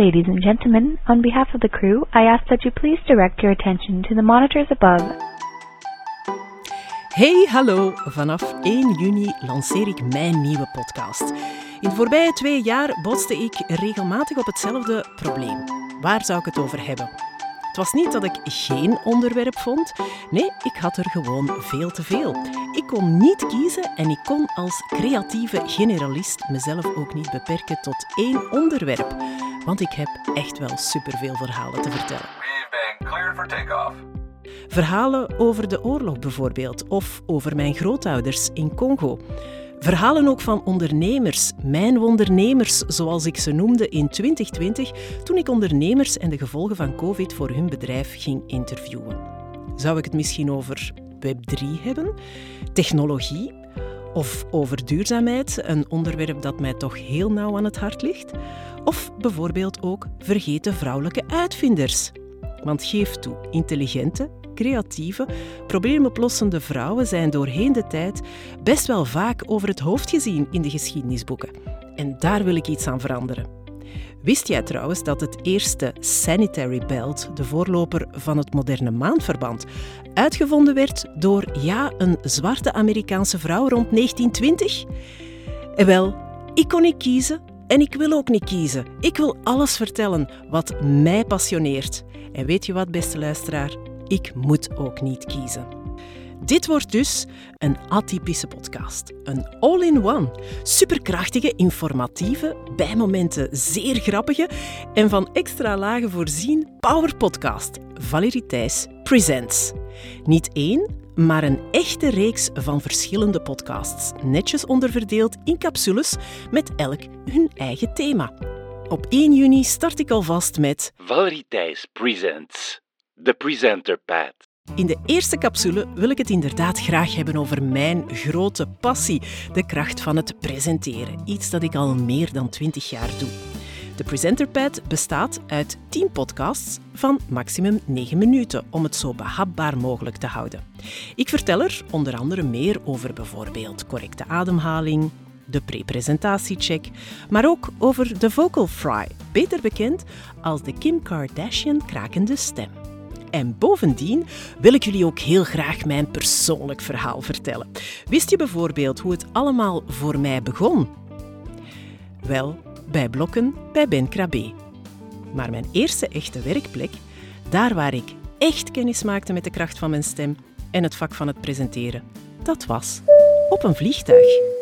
Ladies and gentlemen, on behalf of the crew, I ask that you please direct your attention to the monitors above. Hey, hallo! Vanaf 1 juni lanceer ik mijn nieuwe podcast. In de voorbije twee jaar botste ik regelmatig op hetzelfde probleem. Waar zou ik het over hebben? Het was niet dat ik geen onderwerp vond. Nee, ik had er gewoon veel te veel. Ik kon niet kiezen en ik kon als creatieve generalist mezelf ook niet beperken tot één onderwerp. Want ik heb echt wel superveel verhalen te vertellen. We've been cleared for takeoff. Verhalen over de oorlog bijvoorbeeld, of over mijn grootouders in Congo. Verhalen ook van ondernemers, mijn ondernemers, zoals ik ze noemde in 2020, toen ik ondernemers en de gevolgen van COVID voor hun bedrijf ging interviewen. Zou ik het misschien over Web3 hebben, technologie of over duurzaamheid, een onderwerp dat mij toch heel nauw aan het hart ligt? Of bijvoorbeeld ook vergeten vrouwelijke uitvinders. Want geef toe, intelligente, creatieve, probleemoplossende vrouwen zijn doorheen de tijd best wel vaak over het hoofd gezien in de geschiedenisboeken. En daar wil ik iets aan veranderen. Wist jij trouwens dat het eerste sanitary belt, de voorloper van het moderne maandverband, uitgevonden werd door ja, een zwarte Amerikaanse vrouw rond 1920? En wel, ik kon niet kiezen en ik wil ook niet kiezen. Ik wil alles vertellen wat mij passioneert. En weet je wat, beste luisteraar? Ik moet ook niet kiezen. Dit wordt dus een atypische podcast. Een all-in-one. Superkrachtige, informatieve, bij momenten zeer grappige en van extra lagen voorzien power podcast. Valerie Thijs Presents. Niet één, maar een echte reeks van verschillende podcasts. Netjes onderverdeeld in capsules met elk hun eigen thema. Op 1 juni start ik alvast met Valerie Thijs presents The Presenter Pad. In de eerste capsule wil ik het inderdaad graag hebben over mijn grote passie, de kracht van het presenteren. Iets dat ik al meer dan 20 jaar doe. De Presenterpad bestaat uit 10 podcasts van maximum 9 minuten om het zo behapbaar mogelijk te houden. Ik vertel er onder andere meer over bijvoorbeeld correcte ademhaling, de pre-presentatiecheck, maar ook over de vocal fry, beter bekend als de Kim Kardashian krakende stem. En bovendien wil ik jullie ook heel graag mijn persoonlijk verhaal vertellen. Wist je bijvoorbeeld hoe het allemaal voor mij begon? Wel, bij blokken bij Ben Krabbe. Maar mijn eerste echte werkplek, daar waar ik echt kennis maakte met de kracht van mijn stem en het vak van het presenteren, dat was op een vliegtuig.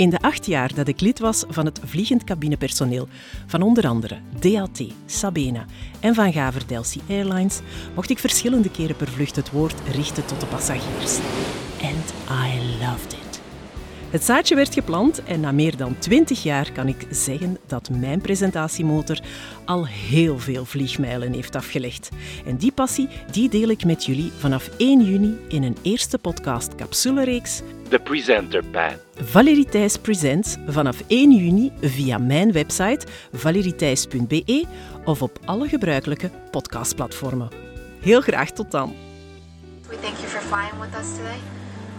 In de acht jaar dat ik lid was van het vliegend cabinepersoneel van onder andere DAT, Sabena en van Gaver Delcy Airlines, mocht ik verschillende keren per vlucht het woord richten tot de passagiers. And I loved it. Het zaadje werd geplant en na meer dan 20 jaar kan ik zeggen dat mijn presentatiemotor al heel veel vliegmijlen heeft afgelegd. En die passie die deel ik met jullie vanaf 1 juni in een eerste podcast capsulereeks The Presenter Pad. Valerie Thijs Presents vanaf 1 juni via mijn website valeriethijs.be of op alle gebruikelijke podcastplatformen. Heel graag tot dan. We thank you for flying with us today.